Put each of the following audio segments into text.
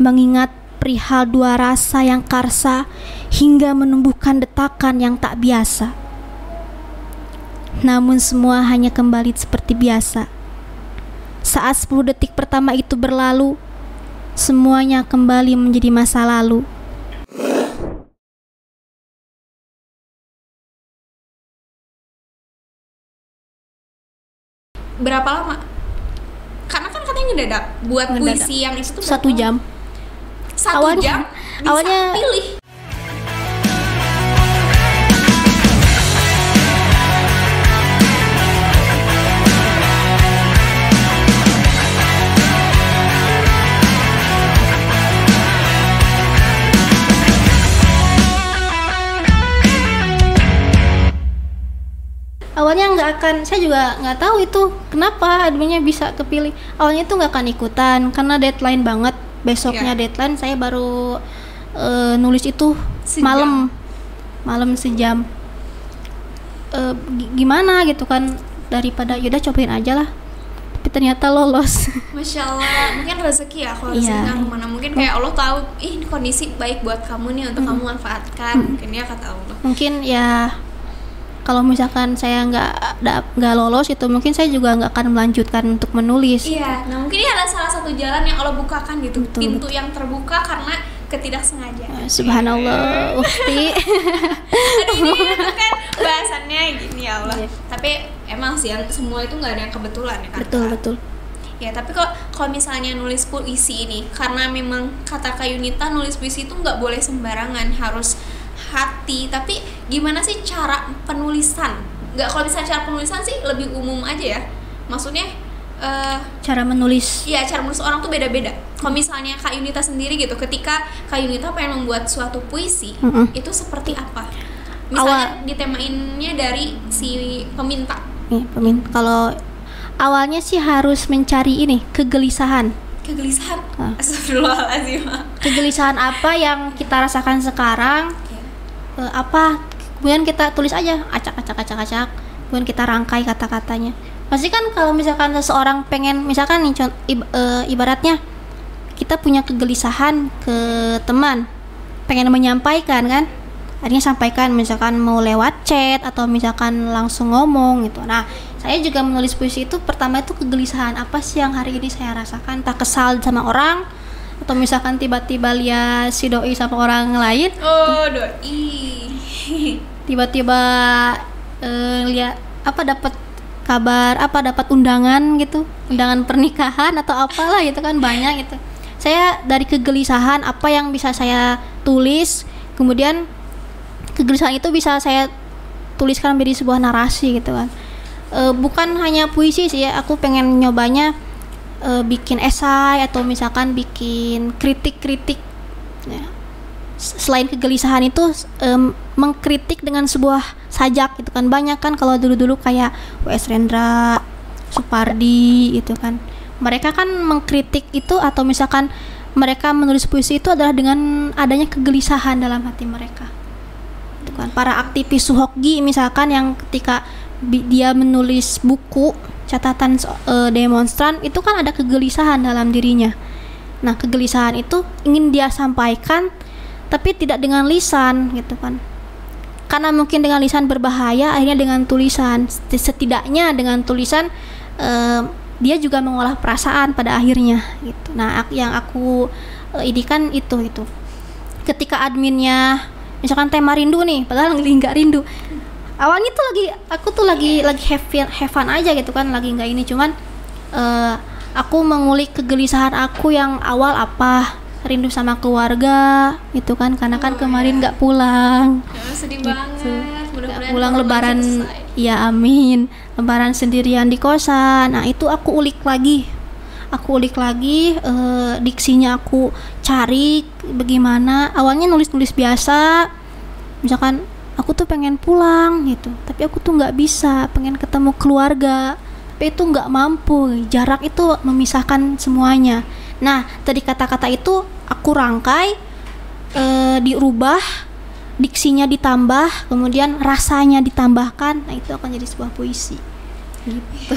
mengingat perihal dua rasa yang karsa hingga menumbuhkan detakan yang tak biasa. Namun semua hanya kembali seperti biasa. Saat 10 detik pertama itu berlalu, semuanya kembali menjadi masa lalu. Berapa lama? Karena kan katanya ngedadak buat Ngedadak. puisi yang itu tuh Satu jam. lama? Satu Awalnya- jam bisa awalnya- pilih. Awalnya nggak akan, saya juga nggak tahu itu kenapa adminnya bisa kepilih. Awalnya itu nggak akan ikutan karena deadline banget. Besoknya Iya. deadline, saya baru eh, nulis itu Sejam. malam, malam sejam. Gi- gimana gitu kan daripada yaudah cobain aja lah. Tapi ternyata lolos. Masya Allah, mungkin rezeki ya kalau Iya. rezeki nggak ke mana Mungkin kayak Allah tahu, ih kondisi baik buat kamu nih untuk kamu manfaatkan Mungkin ya kata Allah mungkin ya kalau misalkan saya nggak nggak lolos itu mungkin saya juga nggak akan melanjutkan untuk menulis. Iya, nah mungkin ini adalah salah satu jalan yang Allah bukakan gitu Betul, Pintu yang terbuka karena ketidaksengajaan Subhanallah, Ukti. Aduh ini itu kan bahasannya gini ya Allah Iya. Tapi emang sih yang semua itu nggak ada yang kebetulan ya kan betul betul. Ya tapi kok kalau misalnya nulis puisi ini Karena memang kata Kak Yunita nulis puisi itu nggak boleh sembarangan Harus hati Tapi gimana sih cara penulisan? Nggak kalau misalnya cara penulisan sih lebih umum aja ya Maksudnya eh Cara menulis. Iya, cara menulis orang tuh beda-beda. Kalau misalnya Kak Yunita sendiri gitu, ketika Kak Yunita pengen membuat suatu puisi, Mm-mm. itu seperti apa? Misalnya ditemainnya dari si peminta. Nih, pemin. Kalau awalnya sih harus mencari ini kegelisahan. Kegelisahan. Ah. Astagfirullahaladzim. Kegelisahan apa yang kita rasakan sekarang? Eh, apa? Kemudian kita tulis aja, acak acak acak acak. Kemudian kita rangkai kata-katanya. Pasti kan kalau misalkan seseorang pengen, misalkan nih eh, ibaratnya kita punya kegelisahan ke teman, pengen menyampaikan kan? Akhirnya sampaikan misalkan mau lewat chat atau misalkan langsung ngomong gitu. Nah, saya juga menulis puisi itu pertama itu kegelisahan apa sih yang hari ini saya rasakan? Tak kesal sama orang atau misalkan tiba-tiba lihat si doi sama orang lain? Oh, doi. tiba-tiba eh, lihat apa dapat kabar apa dapat undangan gitu? Undangan pernikahan atau apalah gitu kan banyak gitu. Saya dari kegelisahan apa yang bisa saya tulis kemudian kegelisahan itu bisa saya tuliskan menjadi sebuah narasi gitu kan. Eh, bukan hanya puisi sih ya aku pengen nyobanya eh, bikin esai atau misalkan bikin kritik-kritik. Ya. Selain kegelisahan itu em, mengkritik dengan sebuah sajak gitu kan. Banyak kan kalau dulu-dulu kayak W.S. Rendra, Supardi gitu kan. Mereka kan mengkritik itu atau misalkan mereka menulis puisi itu adalah dengan adanya kegelisahan dalam hati mereka. Itu kan. Para aktivis Suhokgi misalkan yang ketika dia menulis buku catatan eh, demonstran itu kan ada kegelisahan dalam dirinya. Nah kegelisahan itu ingin dia sampaikan tapi tidak dengan lisan gitu kan. Karena mungkin dengan lisan berbahaya akhirnya dengan tulisan. Seti- setidaknya dengan tulisan eh, dia juga mengolah perasaan pada akhirnya gitu. Nah yang aku eh, ini kan itu itu ketika adminnya misalkan tema rindu nih padahal nggak rindu awalnya tuh lagi aku tuh lagi lagi have fun, have fun aja gitu kan lagi nggak ini. Cuman eh, aku mengulik kegelisahan aku yang awal apa rindu sama keluarga gitu kan. Karena kan Oh, kemarin iya. nggak pulang. Ya, sedih Gitu. banget. Mudah-mudahan pulang lebaran. selesai. ya amin. Lebaran sendirian di kosan. Nah itu aku ulik lagi. Aku ulik lagi eh, diksinya aku cari bagaimana. Awalnya nulis-nulis biasa. Misalkan aku tuh pengen pulang gitu. Tapi aku tuh nggak bisa pengen ketemu keluarga. Tapi itu nggak mampu. Jarak itu memisahkan semuanya. Nah tadi kata-kata itu aku rangkai eh, dirubah diksinya ditambah kemudian rasanya ditambahkan. Nah itu akan jadi sebuah puisi. Gitu.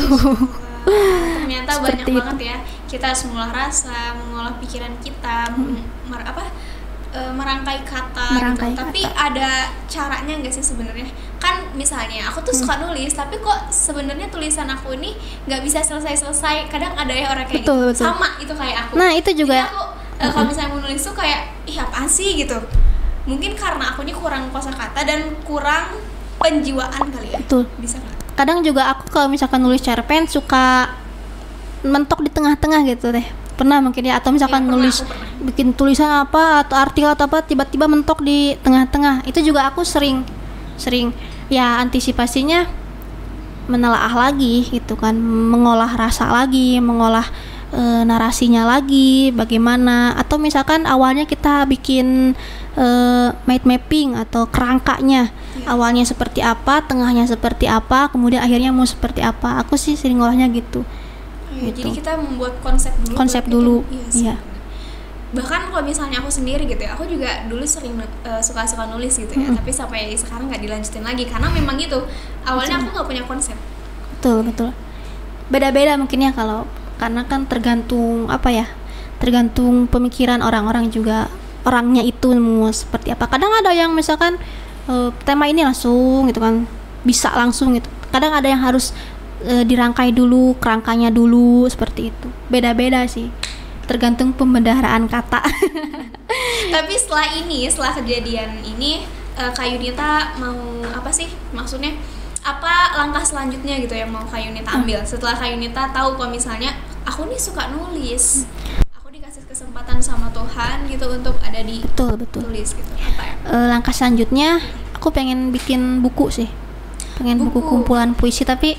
Ternyata banyak Seperti banget ya. Kita harus mengolah rasa mengolah pikiran kita Hmm. apa e, merangkai kata Merangkai gitu. tapi kata. ada caranya nggak sih sebenarnya kan misalnya aku tuh Hmm. suka nulis tapi kok sebenarnya tulisan aku ini nggak bisa selesai selesai kadang ada ya orang kayak Betul, gitu betul. sama itu kayak aku Nah, itu juga- Jadi aku e, kalau misalnya mau nulis tuh kayak ih apaan sih gitu mungkin karena akunya kurang kosakata dan kurang penjiwaan kali ya Betul. bisa nggak kadang juga aku kalau misalkan nulis cerpen suka mentok di tengah-tengah gitu deh pernah mungkin ya atau misalkan Iya, pernah, nulis aku pernah. Bikin tulisan apa atau artikel atau apa tiba-tiba mentok di tengah-tengah. Itu juga aku sering sering ya antisipasinya menelaah lagi gitu kan mengolah rasa lagi mengolah e, narasinya lagi bagaimana. Atau misalkan awalnya kita bikin e, mind mapping atau kerangkanya. Iya. awalnya seperti apa tengahnya seperti apa kemudian akhirnya mau seperti apa. Aku sih sering ngolahnya gitu. Iya, Gitu. jadi kita membuat konsep dulu Konsep baru dulu, bikin- iya iya. Bahkan kalau misalnya aku sendiri gitu ya aku juga dulu sering eh, suka-suka nulis gitu ya Mm-mm. tapi sampai sekarang nggak dilanjutin lagi karena memang gitu awalnya aku nggak punya konsep. Betul betul. Beda-beda mungkin ya kalau karena kan tergantung apa ya tergantung pemikiran orang-orang juga orangnya itu mau seperti apa. Kadang ada yang misalkan eh, tema ini langsung gitu kan bisa langsung gitu. Kadang ada yang harus eh, dirangkai dulu kerangkanya dulu seperti itu. Beda-beda sih tergantung pembendaharaan kata. Tapi setelah ini setelah kejadian ini eh, Kak Yunita mau apa sih maksudnya? Apa langkah selanjutnya gitu yang mau Kak Yunita ambil? Setelah Kak Yunita tahu kalau misalnya aku nih suka nulis aku dikasih kesempatan sama Tuhan gitu untuk ada di betul betul. tulis gitu. Apa ya? Eh, langkah selanjutnya aku pengen bikin buku sih. Pengen buku, Buku. kumpulan puisi tapi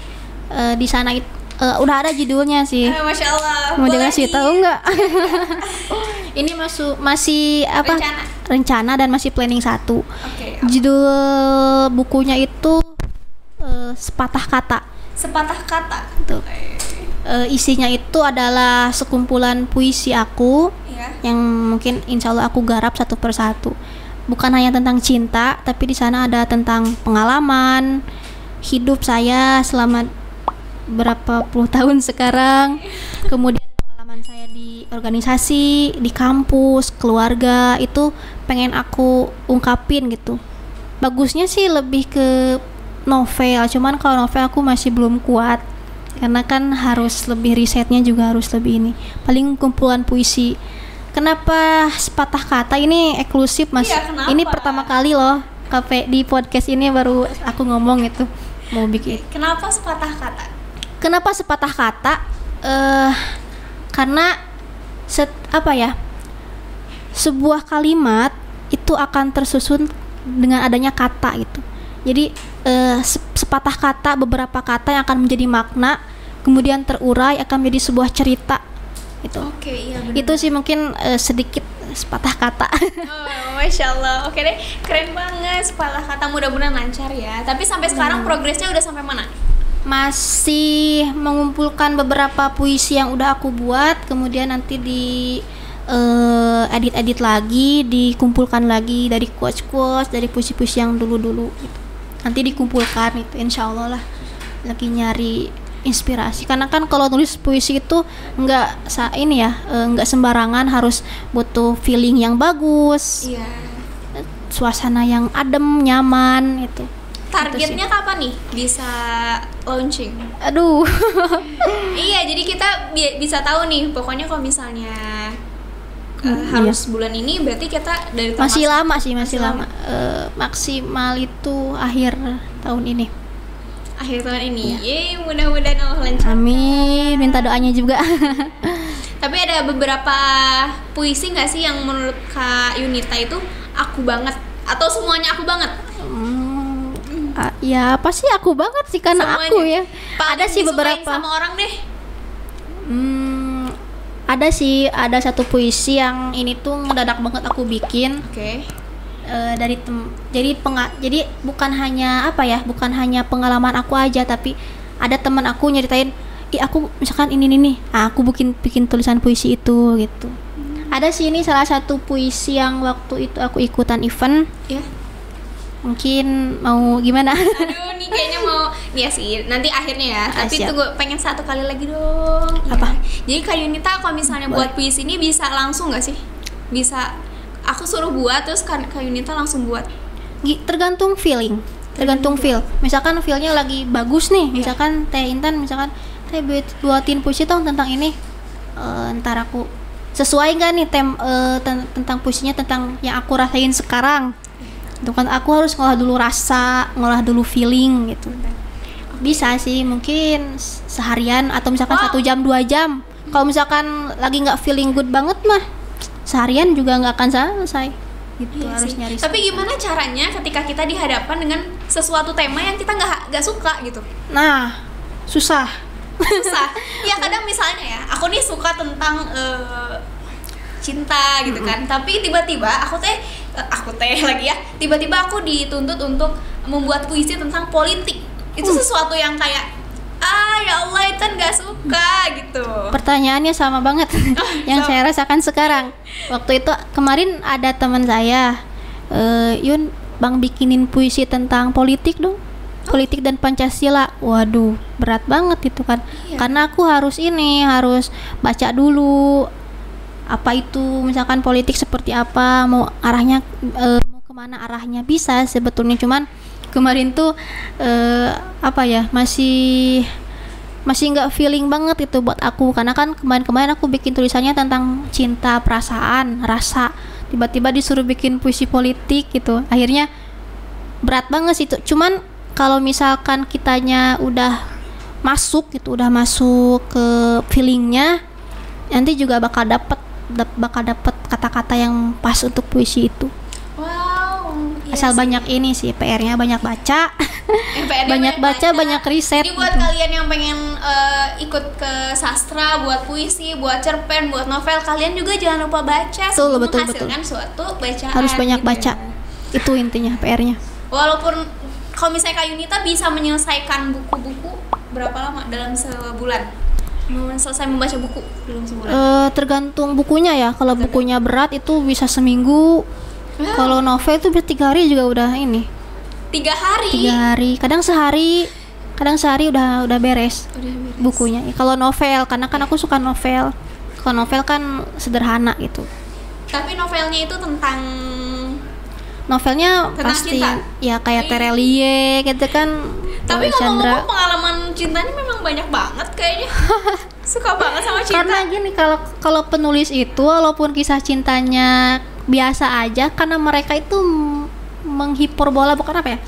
eh, di sana it- eh, udah ada judulnya sih. Eh, Masya Allah. Mau dikasih di- tahu nggak? Ini masuk masih apa? Rencana. rencana dan masih planning satu. Oke judul bukunya itu eh, sepatah kata. Sepatah kata. Tuh. Eh, isinya itu adalah sekumpulan puisi aku ya yang mungkin insya Allah aku garap satu persatu. Bukan hanya tentang cinta tapi di sana ada tentang pengalaman hidup saya selama berapa puluh tahun sekarang. Kemudian pengalaman saya di organisasi di kampus keluarga itu pengen aku ungkapin gitu. Bagusnya sih lebih ke novel cuman kalau novel aku masih belum kuat. Karena kan harus lebih risetnya juga harus lebih ini. Paling kumpulan puisi. Kenapa sepatah kata? Ini eksklusif mas. Iya, ini pertama kali loh kafe di podcast ini baru aku ngomong itu mau bikin. Kenapa sepatah kata kenapa sepatah kata? Eh karena set apa ya? Sebuah kalimat itu akan tersusun dengan adanya kata gitu. Jadi se- sepatah kata beberapa kata yang akan menjadi makna kemudian terurai akan menjadi sebuah cerita itu oke iya benar. Itu sih mungkin eh, sedikit sepatah kata. Oh, Masya Allah, oke deh, keren banget sepatah kata. Mudah-mudahan lancar ya. Tapi sampai sekarang progresnya udah sampai mana? Masih mengumpulkan beberapa puisi yang udah aku buat kemudian nanti di eh, edit-edit lagi dikumpulkan lagi dari quotes-quotes dari puisi-puisi yang dulu-dulu gitu. nanti dikumpulkan itu insya Allah lah lagi nyari inspirasi karena kan kalau nulis puisi itu nggak ini ya eh, nggak sembarangan harus butuh feeling yang bagus Iya. suasana yang adem nyaman itu Targetnya kapan nih? Bisa launching? aduh. Iya, jadi kita bi- bisa tahu nih. Pokoknya kalau misalnya uh, Hmm, harus bulan ini, berarti kita dari masih lama sih masih, Masih lama, Eh, maksimal itu akhir tahun ini. Akhir tahun ini. Yeay, mudah-mudahan Allah lancar. amin. Minta doanya juga. Tapi ada beberapa puisi nggak sih yang menurut Kak Yunita itu aku banget? Atau semuanya aku banget? Hmm, ah, ya pasti aku banget sih karena Semuanya. aku ya Paling ada sih beberapa sama orang deh. Hmm, ada sih ada satu puisi yang ini tuh ngedadak banget aku bikin Oke. eh, dari tem jadi penga jadi bukan hanya apa ya bukan hanya pengalaman aku aja tapi ada teman aku nyeritain ih aku misalkan ini nih nih ah, aku bikin bikin tulisan puisi itu gitu ada sih ini salah satu puisi yang waktu itu aku ikutan event Ya. Mungkin mau gimana Aduh, nih kayaknya mau Iya sih, nanti akhirnya ya. Ah, Tapi siap. tunggu pengen satu kali lagi dong. Apa? Ya. Jadi Kak Yunita kalau misalnya Boleh. buat puisi ini bisa langsung nggak sih? Bisa aku suruh buat terus Kak Kak Yunita langsung buat. Tergantung feeling tergantung feel misalkan feelnya lagi bagus nih misalkan teh Intan misalkan teh buat buatin puisi dong tentang ini Eh, ntar aku sesuai nggak nih tem ten- tentang puisinya tentang yang aku rasain sekarang itu kan aku harus ngolah dulu rasa ngolah dulu feeling gitu bisa sih mungkin seharian atau misalkan satu jam dua jam kalau misalkan lagi nggak feeling good banget mah seharian juga nggak akan selesai gitu Iya harus sih. nyari Tapi gimana caranya ketika kita dihadapkan dengan sesuatu tema yang kita nggak nggak suka gitu? Nah, susah. Susah. ya kadang misalnya ya, aku nih suka tentang eh, cinta gitu kan. Tapi tiba-tiba aku teh eh, aku teh lagi ya, tiba-tiba aku dituntut untuk membuat puisi tentang politik. Itu Uh. sesuatu yang kayak ah ya Allah itu nggak suka gitu. Pertanyaannya sama banget yang sama. saya rasakan sekarang. Waktu itu kemarin ada teman saya, eh, Yun, Bang bikinin puisi tentang politik dong. Politik dan Pancasila. Waduh, berat banget itu kan. Iya. Karena aku harus ini, harus baca dulu apa itu misalkan politik seperti apa, mau arahnya eh, mau ke mana arahnya bisa sebetulnya. Cuman kemarin tuh eh, apa ya masih masih nggak feeling banget itu buat aku. Karena kan kemarin-kemarin aku bikin tulisannya tentang cinta perasaan rasa. Tiba-tiba disuruh bikin puisi politik gitu. Akhirnya berat banget sih itu. Cuman kalau misalkan kitanya udah masuk gitu udah masuk ke feelingnya nanti juga bakal dapet dap- bakal dapet kata-kata yang pas untuk puisi itu Wow. iya asal sih. banyak ini sih PR-nya banyak baca MPR-nya banyak baca banyak riset Jadi buat gitu. kalian yang pengen eh, ikut ke sastra, buat puisi, buat cerpen, buat novel, kalian juga jangan lupa baca Betul, betul, menghasilkan suatu bacaan. harus banyak gitu baca ya. itu intinya PR-nya Walaupun kalau misalnya Kak Yunita bisa menyelesaikan buku-buku berapa lama dalam sebulan? Selesai membaca buku? Dalam sebulan? Eh, tergantung bukunya ya. Kalau bukunya berat itu bisa seminggu. Wow. kalau novel itu bisa tiga hari juga udah ini. Tiga hari. tiga hari. Kadang sehari kadang sehari udah udah beres Udah beres. bukunya. Kalau novel karena kan aku suka novel. Kalau novel kan sederhana gitu. Tapi novelnya itu tentang novelnya Tentang pasti cinta? ya kayak Terelie gitu kan Tapi ngomong-ngomong pengalaman cintanya memang banyak banget kayaknya. Suka banget sama cinta. karena gini kalau kalau penulis itu walaupun kisah cintanya biasa aja karena mereka itu menghiperbola bukan apa ya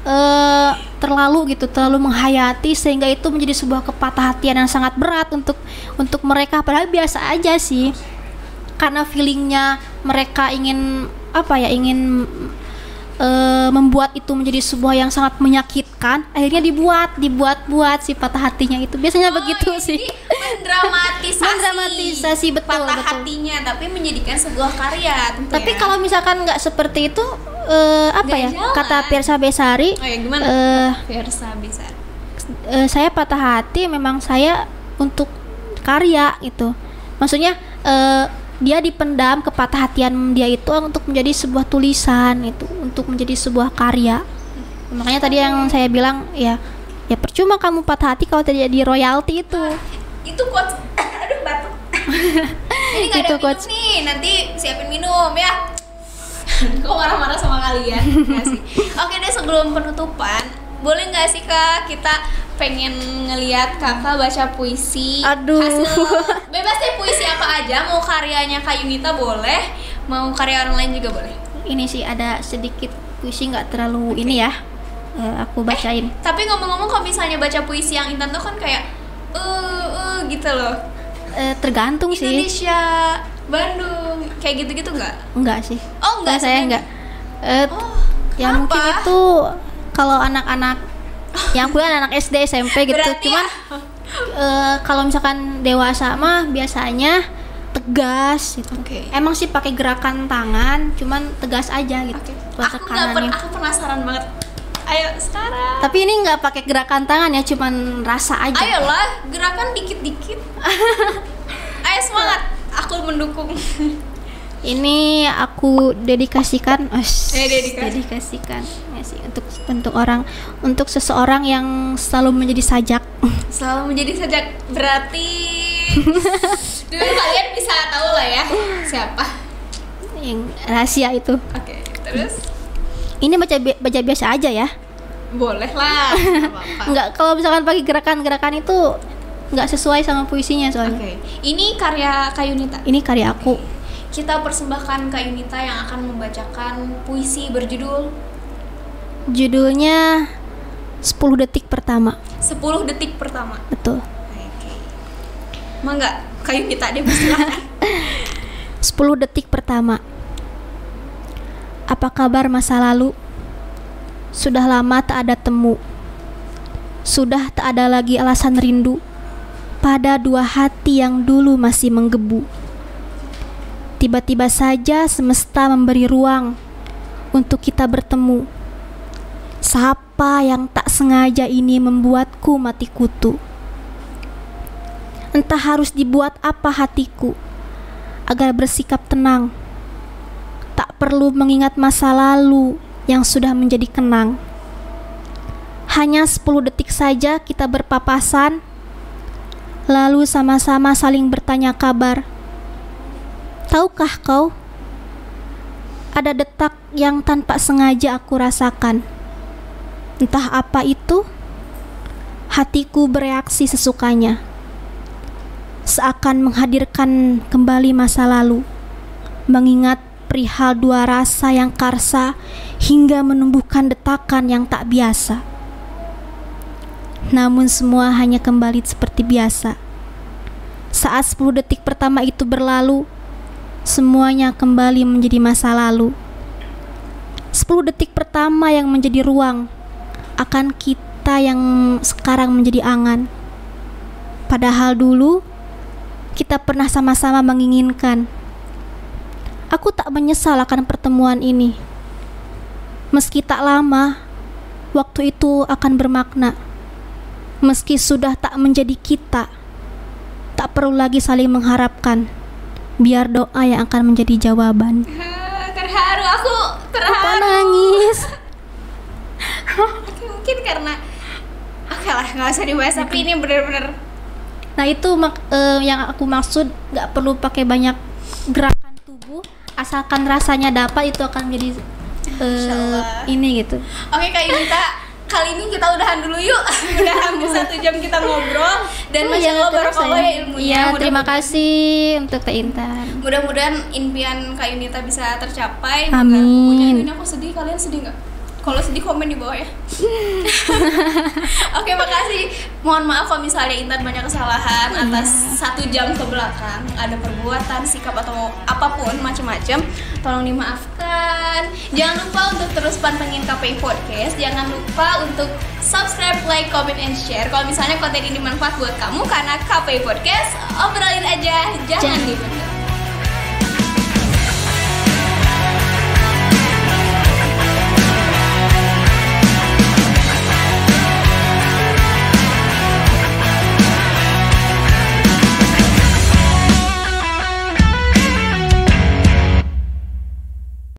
eh terlalu gitu terlalu menghayati sehingga itu menjadi sebuah kepatah hatian yang sangat berat untuk untuk mereka padahal biasa aja sih karena feelingnya mereka ingin apa ya ingin eh, membuat itu menjadi sebuah yang sangat menyakitkan akhirnya dibuat dibuat-buat si patah hatinya itu biasanya Oh, begitu sih mendramatisasi Mendramatisasi, betul, patah betul. hatinya tapi menjadikan sebuah karya tentu Tapi ya. kalau misalkan nggak seperti itu, eh, apa Nggak ya? jalan. Kata Pirsa Besari, oh ya gimana eh, Versa bisa eh, saya patah hati memang saya untuk karya gitu. Maksudnya eh, dia dipendam kepatah hatian dia itu untuk menjadi sebuah tulisan itu, untuk menjadi sebuah karya. Makanya tadi yang saya bilang ya, ya percuma kamu patah hati kalau tidak di royalti itu. itu quotes aduh batuk ini nggak ada Itu minum quotes. nih nanti siapin minum ya kok marah-marah sama kalian sih oke deh sebelum penutupan boleh nggak sih kak kita pengen ngelihat kakak baca puisi Aduh. hasil bebas deh puisi apa aja mau karyanya kak Yunita boleh mau karya orang lain juga boleh Ini sih ada sedikit puisi nggak terlalu ini ya. Eh, aku bacain. tapi ngomong-ngomong kalau misalnya baca puisi yang Intan tuh kan kayak eh eh gitu loh Eh, tergantung sih. Indonesia Bandung kayak gitu-gitu nggak Enggak sih. oh Enggak saya enggak. Eh, oh ya kenapa? mungkin itu kalau anak-anak yang aku anak SD SMP gitu. Berarti Cuman ya, eh, kalau misalkan dewasa mah biasanya tegas gitu. Oke. Emang sih pakai gerakan tangan, cuman tegas aja gitu. Buat aku nggak per- tekanannya. aku penasaran banget ayo sekarang Tapi ini nggak pakai gerakan tangan ya, cuman rasa aja. ayolah gerakan dikit-dikit ayo semangat aku mendukung Ini aku dedikasikan, Ash, Eh, dedikasi. dedikasikan ya sih, untuk untuk orang untuk seseorang yang selalu menjadi sajak. Selalu menjadi sajak berarti dulu kalian bisa tahu lah ya siapa. yang rahasia itu. Oke, terus Ini baca bi- baca biasa aja ya. boleh lah. nggak kalau misalkan pakai gerakan-gerakan itu nggak sesuai sama puisinya soalnya. Oke, ini karya Kayunita. Ini karya aku. Kita persembahkan Kayunita yang akan membacakan puisi berjudul Judulnya 10 detik pertama. 10 detik pertama. Betul. Oke. Mangga, Kayunita deh silakan. 10 detik pertama. Apa kabar masa lalu? Sudah lama tak ada temu. Sudah tak ada lagi alasan rindu pada dua hati yang dulu masih menggebu. Tiba-tiba saja semesta memberi ruang untuk kita bertemu. Siapa yang tak sengaja ini membuatku mati kutu? Entah harus dibuat apa hatiku agar bersikap tenang. Tak perlu mengingat masa lalu yang sudah menjadi kenang. Hanya 10 detik saja kita berpapasan, lalu sama-sama saling bertanya kabar. Tahukah kau, ada detak yang tanpa sengaja aku rasakan. Entah apa itu, hatiku bereaksi sesukanya seakan menghadirkan kembali masa lalu, mengingat perihal dua rasa yang karsa hingga menumbuhkan detakan yang tak biasa. Namun semua hanya kembali seperti biasa. Saat 10 detik pertama itu berlalu, semuanya kembali menjadi masa lalu. 10 detik pertama yang menjadi ruang akan kita yang sekarang menjadi angan. Padahal dulu kita pernah sama-sama menginginkan. Aku tak menyesal akan pertemuan ini. Meski tak lama, waktu itu akan bermakna. Meski sudah tak menjadi kita, tak perlu lagi saling mengharapkan. Biar doa yang akan menjadi jawaban. Terharu aku terharu. nangis? Oke, mungkin karena Oke lah, nggak usah dibahas. Tapi ini bener-bener Nah itu mak- eh, yang aku maksud nggak perlu pakai banyak gerakan tubuh, asalkan rasanya dapat itu akan menjadi eh, Insyaallah. ini gitu. Oke Kak Yunita, kali ini kita udahan dulu yuk. Udah hampir satu jam kita ngobrol dan Oh, masya iya, Allah barakallah ya ilmunya. Iya, Mudah- terima kasih untuk Teh Intan. Mudah-mudahan impian Kak Yunita bisa tercapai. Amin. Punya ini aku sedih, kalian sedih nggak? Kalau sedih komen di bawah ya. Oke, makasih. Mohon maaf kalau misalnya Intan banyak kesalahan atas satu jam ke belakang ada perbuatan, sikap atau apa pun macam-macam. Tolong dimaafkan. Jangan lupa untuk terus pantengin KPI Podcast. Jangan lupa untuk subscribe, like, comment, and share. Kalau misalnya konten ini bermanfaat buat kamu karena KPI Podcast, obrolin aja, jangan Jangan.